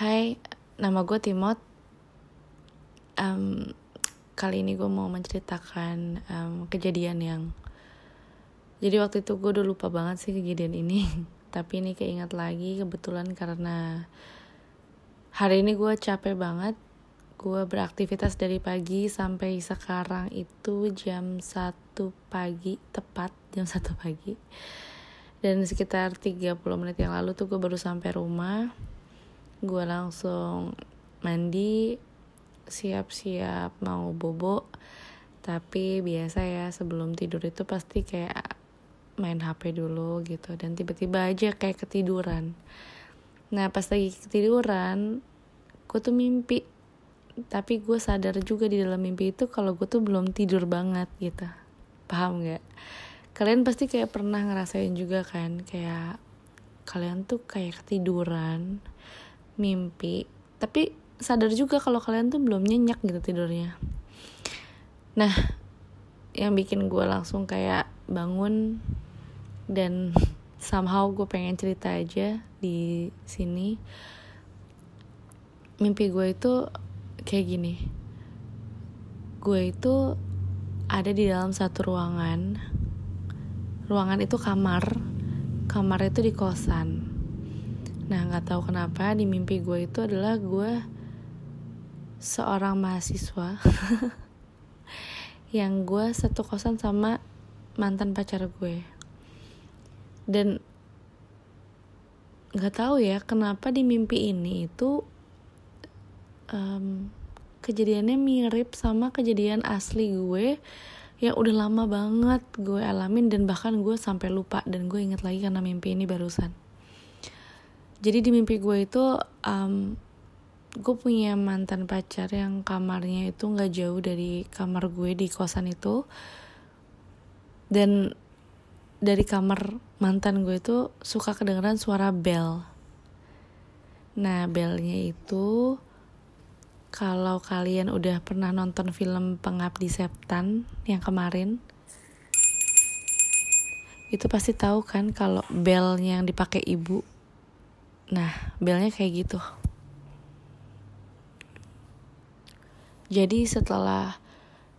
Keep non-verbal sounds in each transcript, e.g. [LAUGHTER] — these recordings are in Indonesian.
Hai, nama gue Timot. Um, kali ini gue mau menceritakan um, kejadian yang jadi waktu itu gue udah lupa banget sih kejadian ini. [LAUGHS] Tapi ini keinget lagi kebetulan karena hari ini gue capek banget. Gue beraktivitas dari pagi sampai sekarang itu jam 1 pagi, tepat jam [LAUGHS] 1 pagi. Dan sekitar 30 menit yang lalu tuh gue baru sampai rumah gue langsung mandi siap-siap mau bobo. Tapi biasa ya sebelum tidur itu pasti kayak main HP dulu gitu. Dan tiba-tiba aja kayak ketiduran. Nah pas lagi ketiduran gue tuh mimpi. Tapi gue sadar juga di dalam mimpi itu kalau gue tuh belum tidur banget gitu. Paham nggak? Kalian pasti kayak pernah ngerasain juga kan kayak kalian tuh kayak ketiduran mimpi tapi sadar juga kalau kalian tuh belum nyenyak gitu tidurnya. Nah yang bikin gue langsung kayak bangun dan [LAUGHS] somehow gue pengen cerita aja di sini mimpi gue itu kayak gini. Gue itu ada di dalam satu ruangan. Ruangan itu kamar. Kamar itu di kosan Nah nggak tahu kenapa di mimpi gue itu adalah gue seorang mahasiswa [LAUGHS] yang gue satu kosan sama mantan pacar gue. Dan nggak tahu ya kenapa di mimpi ini itu um, kejadiannya mirip sama kejadian asli gue yang udah lama banget gue alamin dan bahkan gue sampai lupa dan gue inget lagi karena mimpi ini barusan jadi di mimpi gue itu um, gue punya mantan pacar yang kamarnya itu nggak jauh dari kamar gue di kosan itu. Dan dari kamar mantan gue itu suka kedengeran suara bel. Nah belnya itu kalau kalian udah pernah nonton film Pengabdi Septan yang kemarin itu pasti tahu kan kalau belnya yang dipakai ibu Nah, belnya kayak gitu. Jadi setelah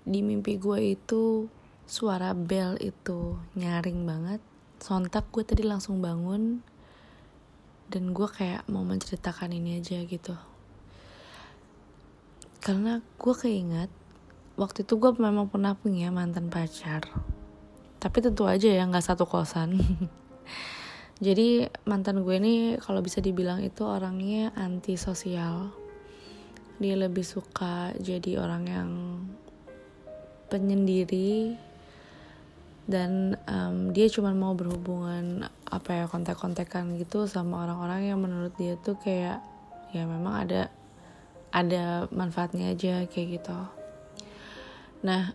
di mimpi gue itu suara bel itu nyaring banget, sontak gue tadi langsung bangun dan gue kayak mau menceritakan ini aja gitu. Karena gue keinget waktu itu gue memang pernah punya mantan pacar. Tapi tentu aja ya nggak satu kosan. [LAUGHS] jadi mantan gue ini kalau bisa dibilang itu orangnya anti sosial dia lebih suka jadi orang yang penyendiri dan um, dia cuma mau berhubungan apa ya kontak-kontakan gitu sama orang-orang yang menurut dia tuh kayak ya memang ada ada manfaatnya aja kayak gitu. Nah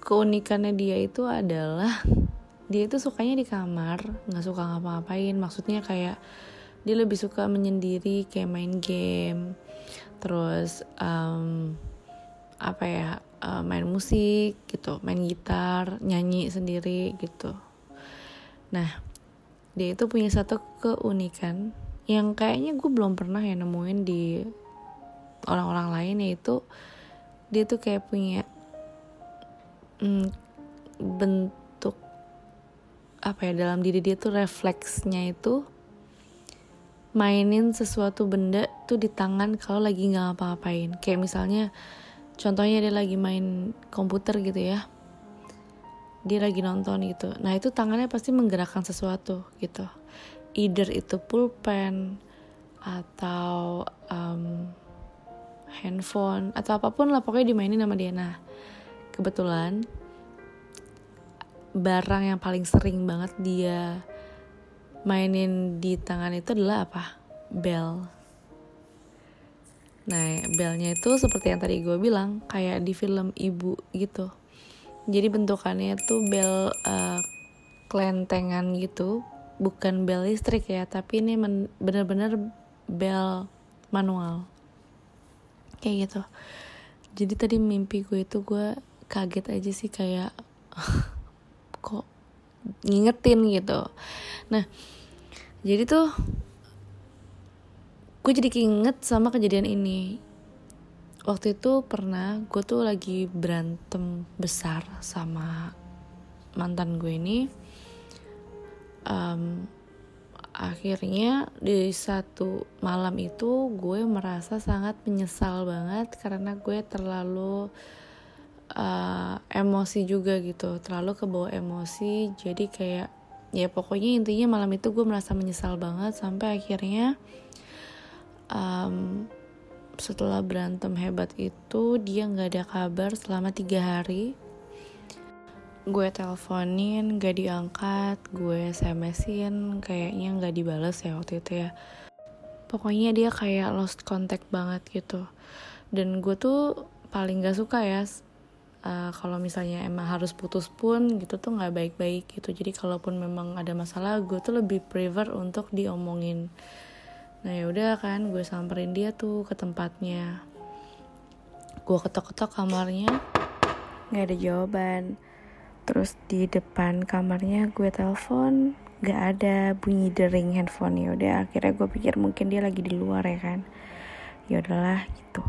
keunikannya dia itu adalah dia itu sukanya di kamar nggak suka ngapa-ngapain. Maksudnya kayak dia lebih suka menyendiri kayak main game. Terus um, apa ya uh, main musik gitu main gitar nyanyi sendiri gitu. Nah dia itu punya satu keunikan yang kayaknya gue belum pernah ya nemuin di orang-orang lain yaitu dia tuh kayak punya mm, bentuk apa ya dalam diri dia tuh refleksnya itu mainin sesuatu benda tuh di tangan kalau lagi nggak ngapa-ngapain. Kayak misalnya contohnya dia lagi main komputer gitu ya. Dia lagi nonton gitu. Nah itu tangannya pasti menggerakkan sesuatu gitu. Either itu pulpen atau um, handphone atau apa pun lah pokoknya dimainin sama dia. Nah kebetulan barang yang paling sering banget dia mainin di tangan itu adalah apa? Bel. Nah, belnya itu seperti yang tadi gue bilang, kayak di film Ibu gitu. Jadi bentukannya tuh bel uh, kelentengan gitu, bukan bel listrik ya, tapi ini bener-bener bel manual. Kayak gitu. Jadi tadi mimpi gue itu gue kaget aja sih kayak [LAUGHS] kok ngingetin gitu. Nah jadi tuh gue jadi keinget sama kejadian ini. Waktu itu pernah gue tuh lagi berantem besar sama mantan gue ini. Um, akhirnya di satu malam itu gue merasa sangat menyesal banget karena gue terlalu uh, emosi juga gitu. Terlalu kebawa emosi jadi kayak ya pokoknya intinya malam itu gue merasa menyesal banget sampai akhirnya um, setelah berantem hebat itu dia nggak ada kabar selama tiga hari. Gue teleponin gak diangkat gue smsin kayaknya gak dibales ya waktu itu ya. Pokoknya dia kayak lost contact banget gitu. Dan gue tuh paling gak suka ya uh, kalau misalnya emang harus putus pun gitu tuh nggak baik-baik gitu. Jadi kalaupun memang ada masalah gue tuh lebih prefer untuk diomongin. Nah ya udah kan gue samperin dia tuh ke tempatnya. Gue ketok-ketok kamarnya. Nggak ada jawaban. Terus di depan kamarnya gue telepon gak ada bunyi dering handphone. Ya udah akhirnya gue pikir mungkin dia lagi di luar ya kan. Ya udahlah gitu.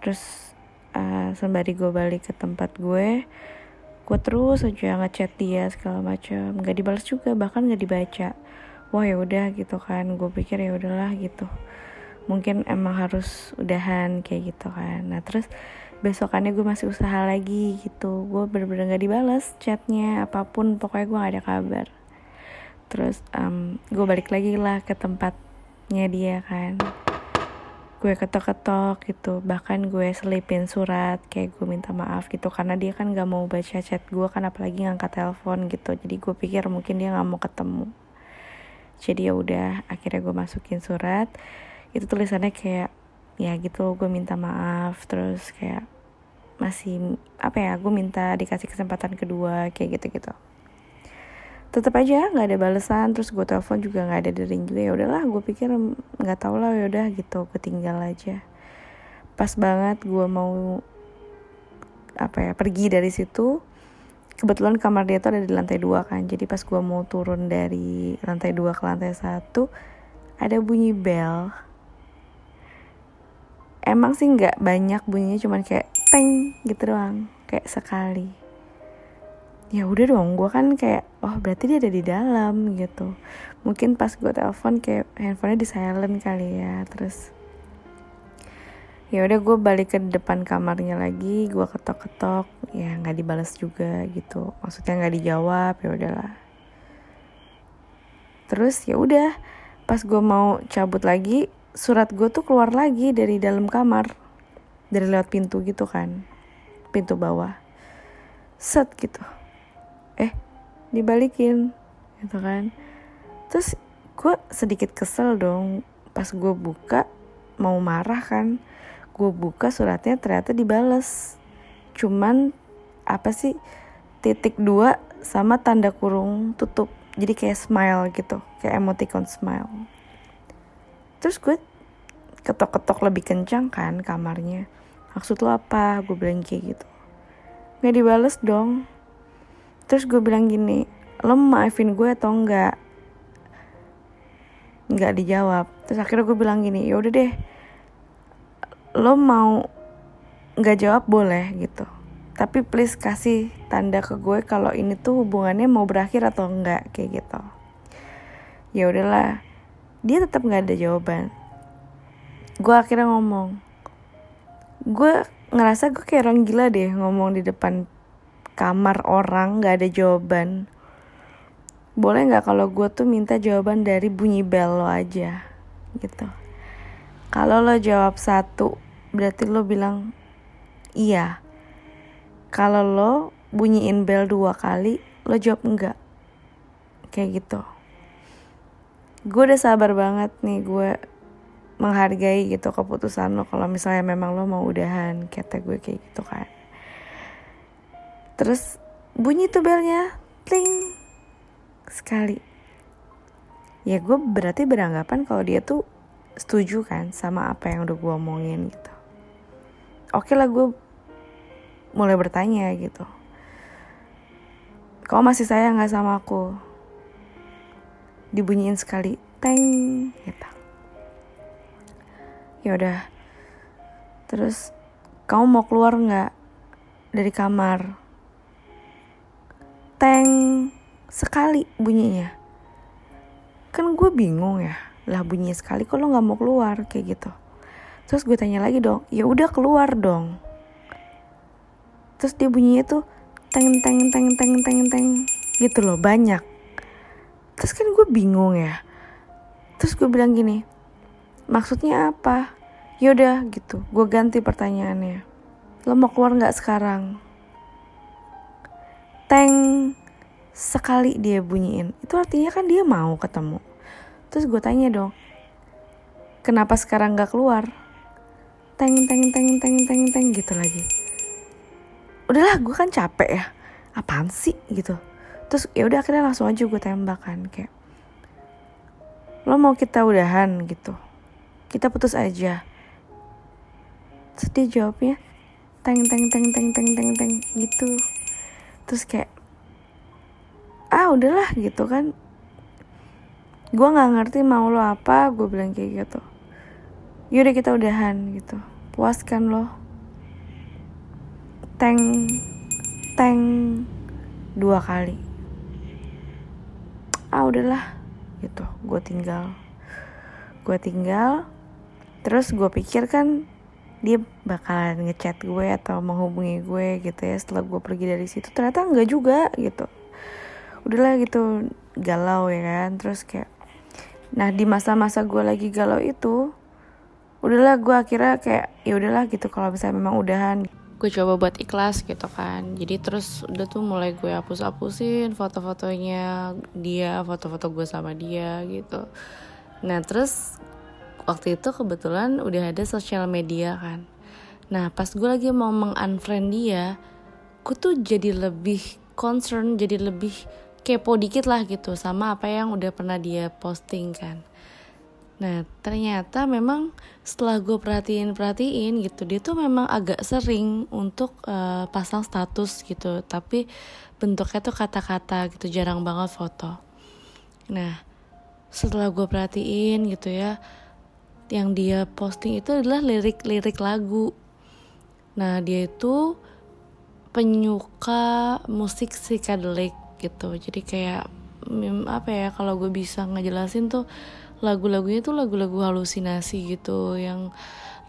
Terus uh, sembari gue balik ke tempat gue gue terus aja ngechat dia segala macam nggak dibalas juga bahkan nggak dibaca. Wah ya udah gitu kan. Gue pikir ya udahlah gitu. Mungkin emang harus udahan kayak gitu kan. Nah terus besokannya gue masih usaha lagi gitu. Gue bener-bener gak dibalas chatnya apa pun. Pokoknya gue gak ada kabar. Terus um, gue balik lagi lah ke tempatnya dia kan gue ketok-ketok gitu. Bahkan gue selipin surat kayak gue minta maaf gitu. Karena dia kan gak mau baca chat gue kan apalagi ngangkat telepon gitu. Jadi gue pikir mungkin dia gak mau ketemu. Jadi ya udah akhirnya gue masukin surat. Itu tulisannya kayak ya gitu gue minta maaf. Terus kayak masih apa ya gue minta dikasih kesempatan kedua kayak gitu gitu tetap aja nggak ada balasan terus gue telepon juga nggak ada dering juga. Ya udahlah gue pikir nggak tau lah ya udah gitu gue tinggal aja. Pas banget gue mau apa ya pergi dari situ kebetulan kamar dia tuh ada di lantai dua kan. Jadi pas gue mau turun dari lantai dua ke lantai satu ada bunyi bel. Emang sih nggak banyak bunyinya cuman kayak teng gitu doang kayak sekali. Ya udah dong gue kan kayak oh berarti dia ada di dalam gitu. Mungkin pas gue telepon kayak handphonenya di silent kali ya terus ya udah gue balik ke depan kamarnya lagi gue ketok-ketok ya nggak dibalas juga gitu. Maksudnya nggak dijawab ya udahlah. Terus ya udah pas gue mau cabut lagi surat gue tuh keluar lagi dari dalam kamar dari lewat pintu gitu kan pintu bawah. Set gitu. Eh dibalikin gitu kan. Terus gue sedikit kesel dong pas gue buka mau marah kan. Gue buka suratnya ternyata dibales. Cuman apa sih titik dua sama tanda kurung tutup. Jadi kayak smile gitu kayak emoticon smile. Terus gue ketok-ketok lebih kencang kan kamarnya. Maksud lo apa? Gue bilang kayak gitu. Nggak dibales dong terus gue bilang gini lo maafin gue atau enggak? Nggak dijawab. Terus akhirnya gue bilang gini ya udah deh lo mau nggak jawab boleh gitu. Tapi please kasih tanda ke gue kalau ini tuh hubungannya mau berakhir atau enggak kayak gitu. Ya udahlah dia tetap nggak ada jawaban. Gue akhirnya ngomong gue ngerasa gue kayak orang gila deh ngomong di depan kamar orang gak ada jawaban. Boleh nggak kalau gue tuh minta jawaban dari bunyi bel lo aja gitu. Kalau lo jawab satu berarti lo bilang iya. Kalau lo bunyiin bel dua kali lo jawab enggak. Kayak gitu. Gue udah sabar banget nih gue menghargai gitu keputusan lo kalau misalnya memang lo mau udahan kata gue kayak gitu kan terus bunyi tuh belnya ting sekali. Ya gue berarti beranggapan kalau dia tuh setuju kan sama apa yang udah gue omongin gitu. Oke lah gue mulai bertanya gitu. Kau masih sayang gak sama aku? Dibunyiin sekali teng gitu. Ya udah. Terus kamu mau keluar nggak dari kamar teng sekali bunyinya. Kan gue bingung ya lah bunyi sekali kok lo nggak mau keluar kayak gitu. Terus gue tanya lagi dong ya udah keluar dong. Terus dia bunyinya tuh teng teng teng teng teng teng gitu loh banyak. Terus kan gue bingung ya. Terus gue bilang gini maksudnya apa? Yaudah gitu. Gue ganti pertanyaannya. Lo mau keluar nggak sekarang teng sekali dia bunyiin. Itu artinya kan dia mau ketemu. Terus gue tanya dong kenapa sekarang nggak keluar? Teng teng teng teng teng teng gitu lagi. Udahlah gue kan capek ya. Apaan sih? gitu. Terus ya udah akhirnya langsung aja gue tembak kan kayak lo mau kita udahan? gitu. Kita putus aja. Terus dia jawabnya teng teng teng teng teng teng teng gitu terus kayak ah udahlah gitu kan. Gue nggak ngerti mau lo apa gue bilang kayak gitu. Yaudah kita udahan gitu. Puaskan lo. Teng teng dua kali. Ah udahlah gitu. Gue tinggal. Gue tinggal. Terus gue pikir kan dia bakalan ngechat gue atau menghubungi gue gitu ya setelah gue pergi dari situ. Ternyata enggak juga gitu. Udahlah gitu galau ya kan. Terus kayak nah di masa-masa gue lagi galau itu udahlah gue akhirnya kayak ya udahlah gitu kalau misalnya memang udahan. Gue coba buat ikhlas gitu kan. Jadi terus udah tuh mulai gue hapus-hapusin foto-fotonya dia foto-foto gue sama dia gitu. Nah terus waktu itu kebetulan udah ada sosial media kan nah pas gue lagi mau mengunfriend dia gue tuh jadi lebih concern jadi lebih kepo dikit lah gitu sama apa yang udah pernah dia posting kan Nah ternyata memang setelah gue perhatiin perhatiin gitu dia tuh memang agak sering untuk uh, pasang status gitu tapi bentuknya tuh kata-kata gitu jarang banget foto. Nah setelah gue perhatiin gitu ya yang dia posting itu adalah lirik-lirik lagu. Nah, dia itu penyuka musik psychedelic gitu. Jadi kayak apa ya kalau gue bisa ngejelasin tuh lagu-lagunya tuh lagu-lagu halusinasi gitu yang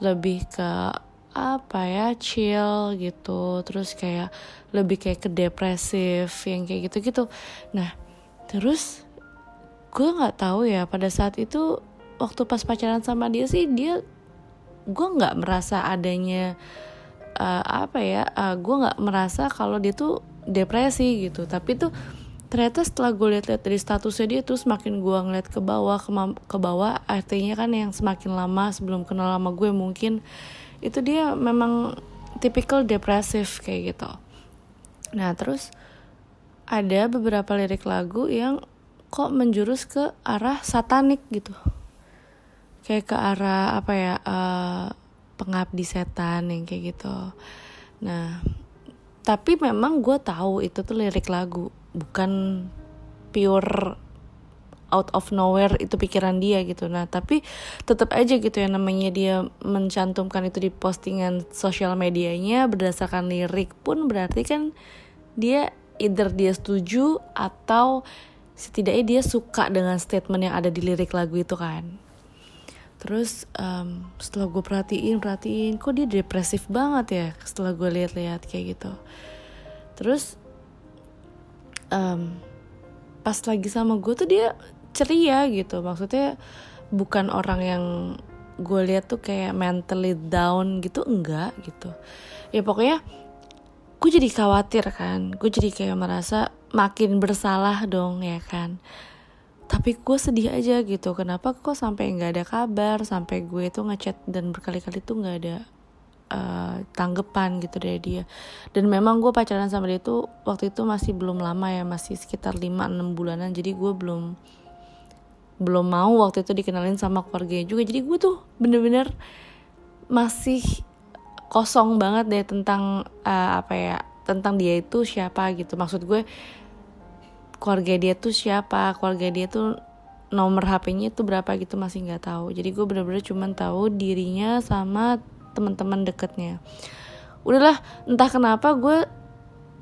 lebih ke apa ya chill gitu terus kayak lebih kayak ke depresif yang kayak gitu gitu nah terus gue nggak tahu ya pada saat itu waktu pas pacaran sama dia sih dia gue nggak merasa adanya uh, apa ya uh, eh, gue nggak merasa kalau dia tuh depresi gitu. Tapi tuh ternyata setelah gue lihat-lihat dari statusnya dia tuh semakin gue ngeliat ke bawah ke, ke bawah. Artinya kan yang semakin lama sebelum kenal lama gue mungkin itu dia memang tipikal depresif kayak gitu. Nah terus ada beberapa lirik lagu yang kok menjurus ke arah satanik gitu kayak ke arah apa ya uh, pengabdi setan yang kayak gitu. Nah tapi memang gue tahu itu tuh lirik lagu bukan pure out of nowhere itu pikiran dia gitu. Nah tapi tetap aja gitu ya namanya dia mencantumkan itu di postingan sosial medianya berdasarkan lirik pun berarti kan dia either dia setuju atau setidaknya dia suka dengan statement yang ada di lirik lagu itu kan terus um, setelah gue perhatiin perhatiin kok dia depresif banget ya setelah gue lihat-lihat kayak gitu. Terus um, pas lagi sama gue tuh dia ceria gitu. Maksudnya bukan orang yang gue lihat tuh kayak mentally down gitu enggak gitu. Ya pokoknya gue jadi khawatir kan. Gue jadi kayak merasa makin bersalah dong ya kan tapi gue sedih aja gitu kenapa kok sampai nggak ada kabar sampai gue tuh ngechat dan berkali-kali tuh nggak ada uh, tanggapan gitu dari dia. Dan memang gue pacaran sama dia tuh waktu itu masih belum lama ya masih sekitar 5-6 bulanan. Jadi gue belum belum mau waktu itu dikenalin sama keluarganya juga. Jadi gue tuh bener-bener masih kosong banget deh tentang uh, apa ya tentang dia itu siapa gitu. Maksud gue keluarga dia tuh siapa keluarga dia tuh nomor HP-nya itu berapa gitu masih nggak tahu. Jadi gue bener-bener cuman tahu dirinya sama teman-teman deketnya. Udahlah entah kenapa gue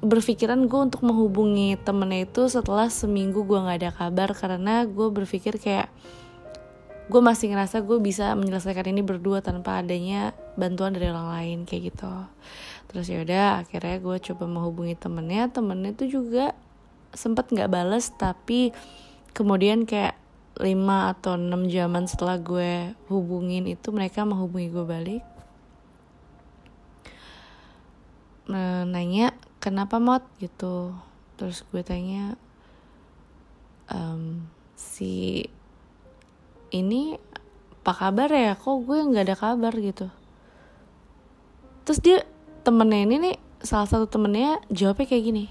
berpikiran gue untuk menghubungi temennya itu setelah seminggu gue nggak ada kabar karena gue berpikir kayak gue masih ngerasa gue bisa menyelesaikan ini berdua tanpa adanya bantuan dari orang lain kayak gitu. Terus ya udah akhirnya gue coba menghubungi temennya temennya itu juga sempet nggak bales tapi kemudian kayak 5 atau 6 jaman setelah gue hubungin itu mereka menghubungi gue balik. Nanya kenapa mod gitu. Terus gue tanya um, si ini apa kabar ya? Kok gue nggak ada kabar? gitu. Terus dia temennya ini nih salah satu temennya jawabnya kayak gini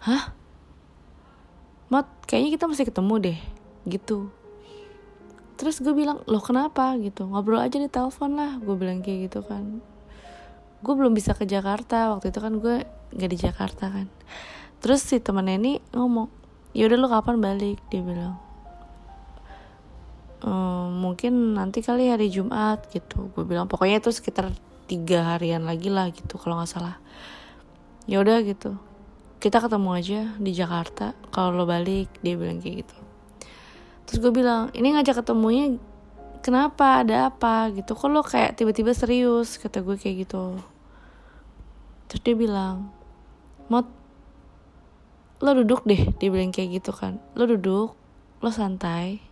hah kayaknya kita masih ketemu deh gitu. Terus gue bilang loh kenapa? Gitu. Ngobrol aja di telepon lah gue bilang kayak gitu kan. Gue belum bisa ke Jakarta waktu itu kan gue nggak di Jakarta kan. Terus si temennya ini ngomong ya udah kapan balik? Dia bilang. Ehm, mungkin nanti kali hari Jumat gitu. Gue bilang pokoknya itu sekitar tiga harian lagi lah gitu kalau nggak salah. Ya udah gitu kita ketemu aja di Jakarta kalau lo balik dia bilang kayak gitu. Terus gue bilang ini ngajak ketemunya kenapa? Ada apa? Gitu. Kok lo kayak tiba-tiba serius? Kata gue kayak gitu. Terus dia bilang mod lo duduk deh dia bilang kayak gitu kan. Lo duduk lo santai.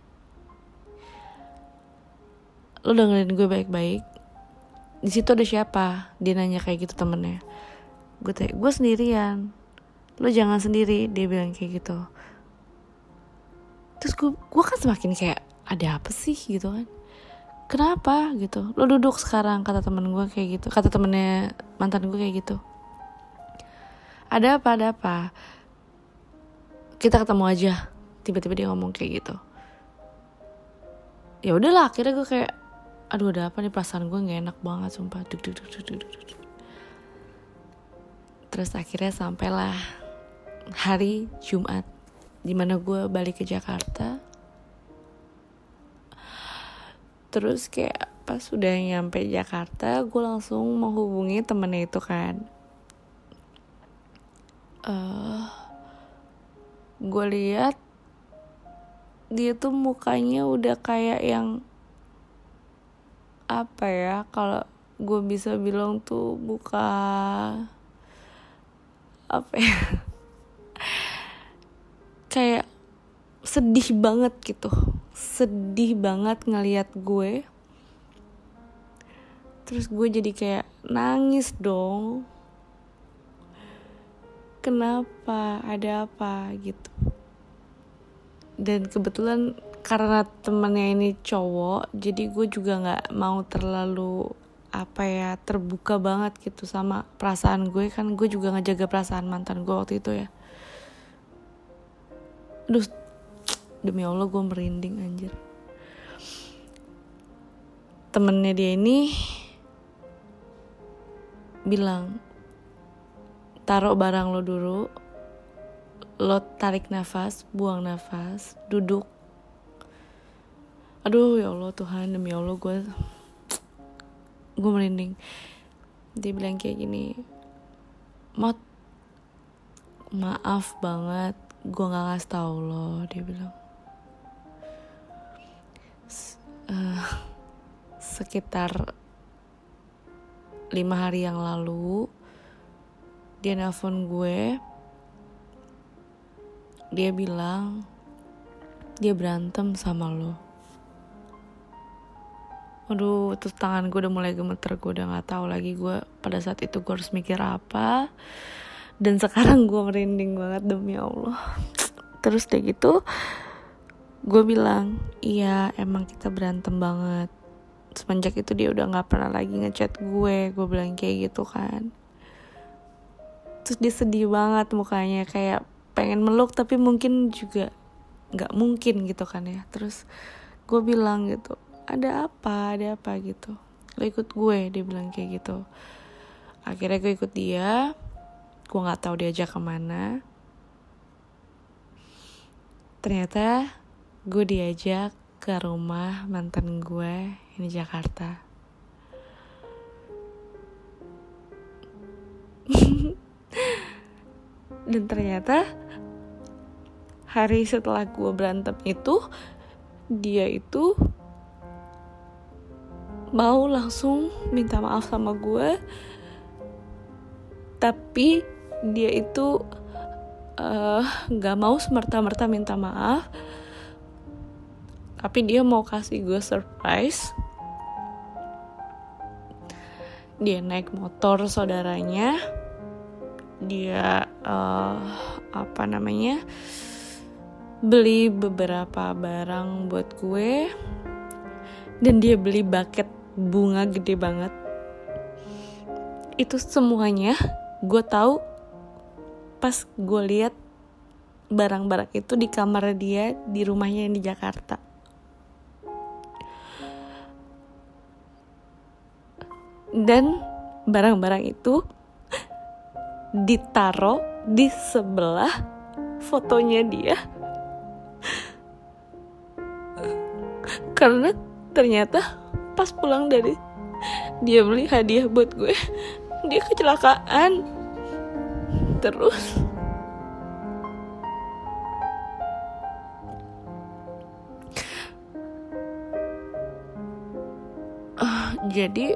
Lo dengerin gue baik-baik. Di situ ada siapa? Dia nanya kayak gitu temennya. Gue tanya gue sendirian lo jangan sendiri dia bilang kayak gitu. Terus gue gue kan semakin kayak ada apa sih? gitu kan. Kenapa? gitu. Lo duduk sekarang kata temen gue kayak gitu. Kata temennya mantan gue kayak gitu. Ada apa? Ada apa? Kita ketemu aja. Tiba-tiba dia ngomong kayak gitu. Ya udahlah akhirnya gue kayak aduh ada apa nih? Perasaan gue nggak enak banget sumpah. Duk, duk, duk, duk, terus akhirnya sampailah hari Jumat di mana gue balik ke Jakarta. Terus kayak pas sudah nyampe Jakarta gue langsung menghubungi temennya itu kan. Uh, gue lihat dia tuh mukanya udah kayak yang apa ya kalau gue bisa bilang tuh buka apa ya kayak sedih banget gitu. Sedih banget ngeliat gue. Terus gue jadi kayak nangis dong. Kenapa? Ada apa? Gitu. Dan kebetulan karena temennya ini cowok jadi gue juga nggak mau terlalu apa ya terbuka banget gitu sama perasaan gue. Kan gue juga ngejaga perasaan mantan gue waktu itu ya Duh, demi Allah gue merinding anjir. Temennya dia ini bilang, taruh barang lo dulu, lo tarik nafas, buang nafas, duduk. Aduh ya Allah Tuhan, demi Allah gue gue merinding. Dia bilang kayak gini, Mot, maaf banget gue gak ngasih tau lo dia bilang. Uh, [LAUGHS] sekitar lima hari yang lalu dia nelpon gue. Dia bilang dia berantem sama lo. Aduh, terus tangan gue udah mulai gemeter, gue udah gak tahu lagi gue pada saat itu gue harus mikir apa dan sekarang gue merinding banget demi Allah. Terus deh gitu gue bilang iya emang kita berantem banget. Semenjak itu dia udah nggak pernah lagi ngechat gue gue bilang kayak gitu kan. Terus dia sedih banget mukanya kayak pengen meluk tapi mungkin juga nggak mungkin gitu kan ya. Terus gue bilang gitu ada apa? Ada apa? gitu. Lo ikut gue dia bilang kayak gitu. Akhirnya gue ikut dia gue nggak tahu diajak ke mana. Ternyata gue diajak ke rumah mantan gue ini Jakarta. [LAUGHS] Dan ternyata hari setelah gue berantem itu dia itu mau langsung minta maaf sama gue tapi dia itu eh, nggak uh, mau semerta-merta minta maaf. Tapi dia mau kasih gue surprise. Dia naik motor saudaranya. Dia uh, apa namanya beli beberapa barang buat gue. Dan dia beli bucket bunga gede banget. Itu semuanya gue tahu pas gue lihat barang-barang itu di kamar dia di rumahnya yang di Jakarta. Dan barang-barang itu ditaro di sebelah fotonya dia. Karena ternyata pas pulang dari dia beli hadiah buat gue dia kecelakaan terus. Uh, jadi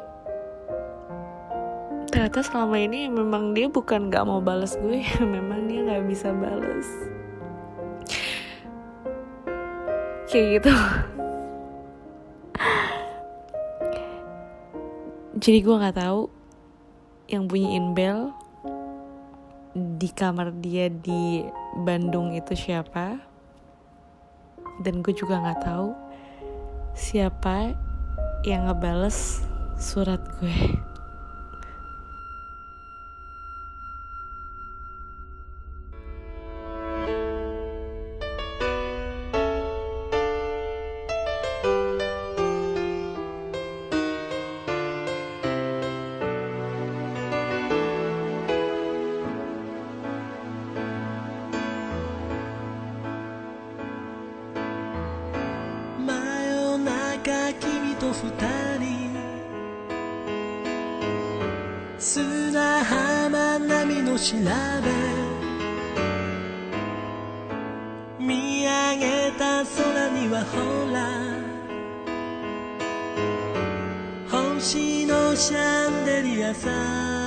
ternyata selama ini memang dia bukan gak mau balas gue [LAUGHS] memang dia gak bisa balas kayak gitu. Jadi gue nggak tahu yang bunyiin bel di kamar dia di Bandung itu siapa? Dan gue juga nggak tahu siapa yang ngebales surat gue 砂浜波の調べ。見上げた空にはほら。星のシャンデリアさ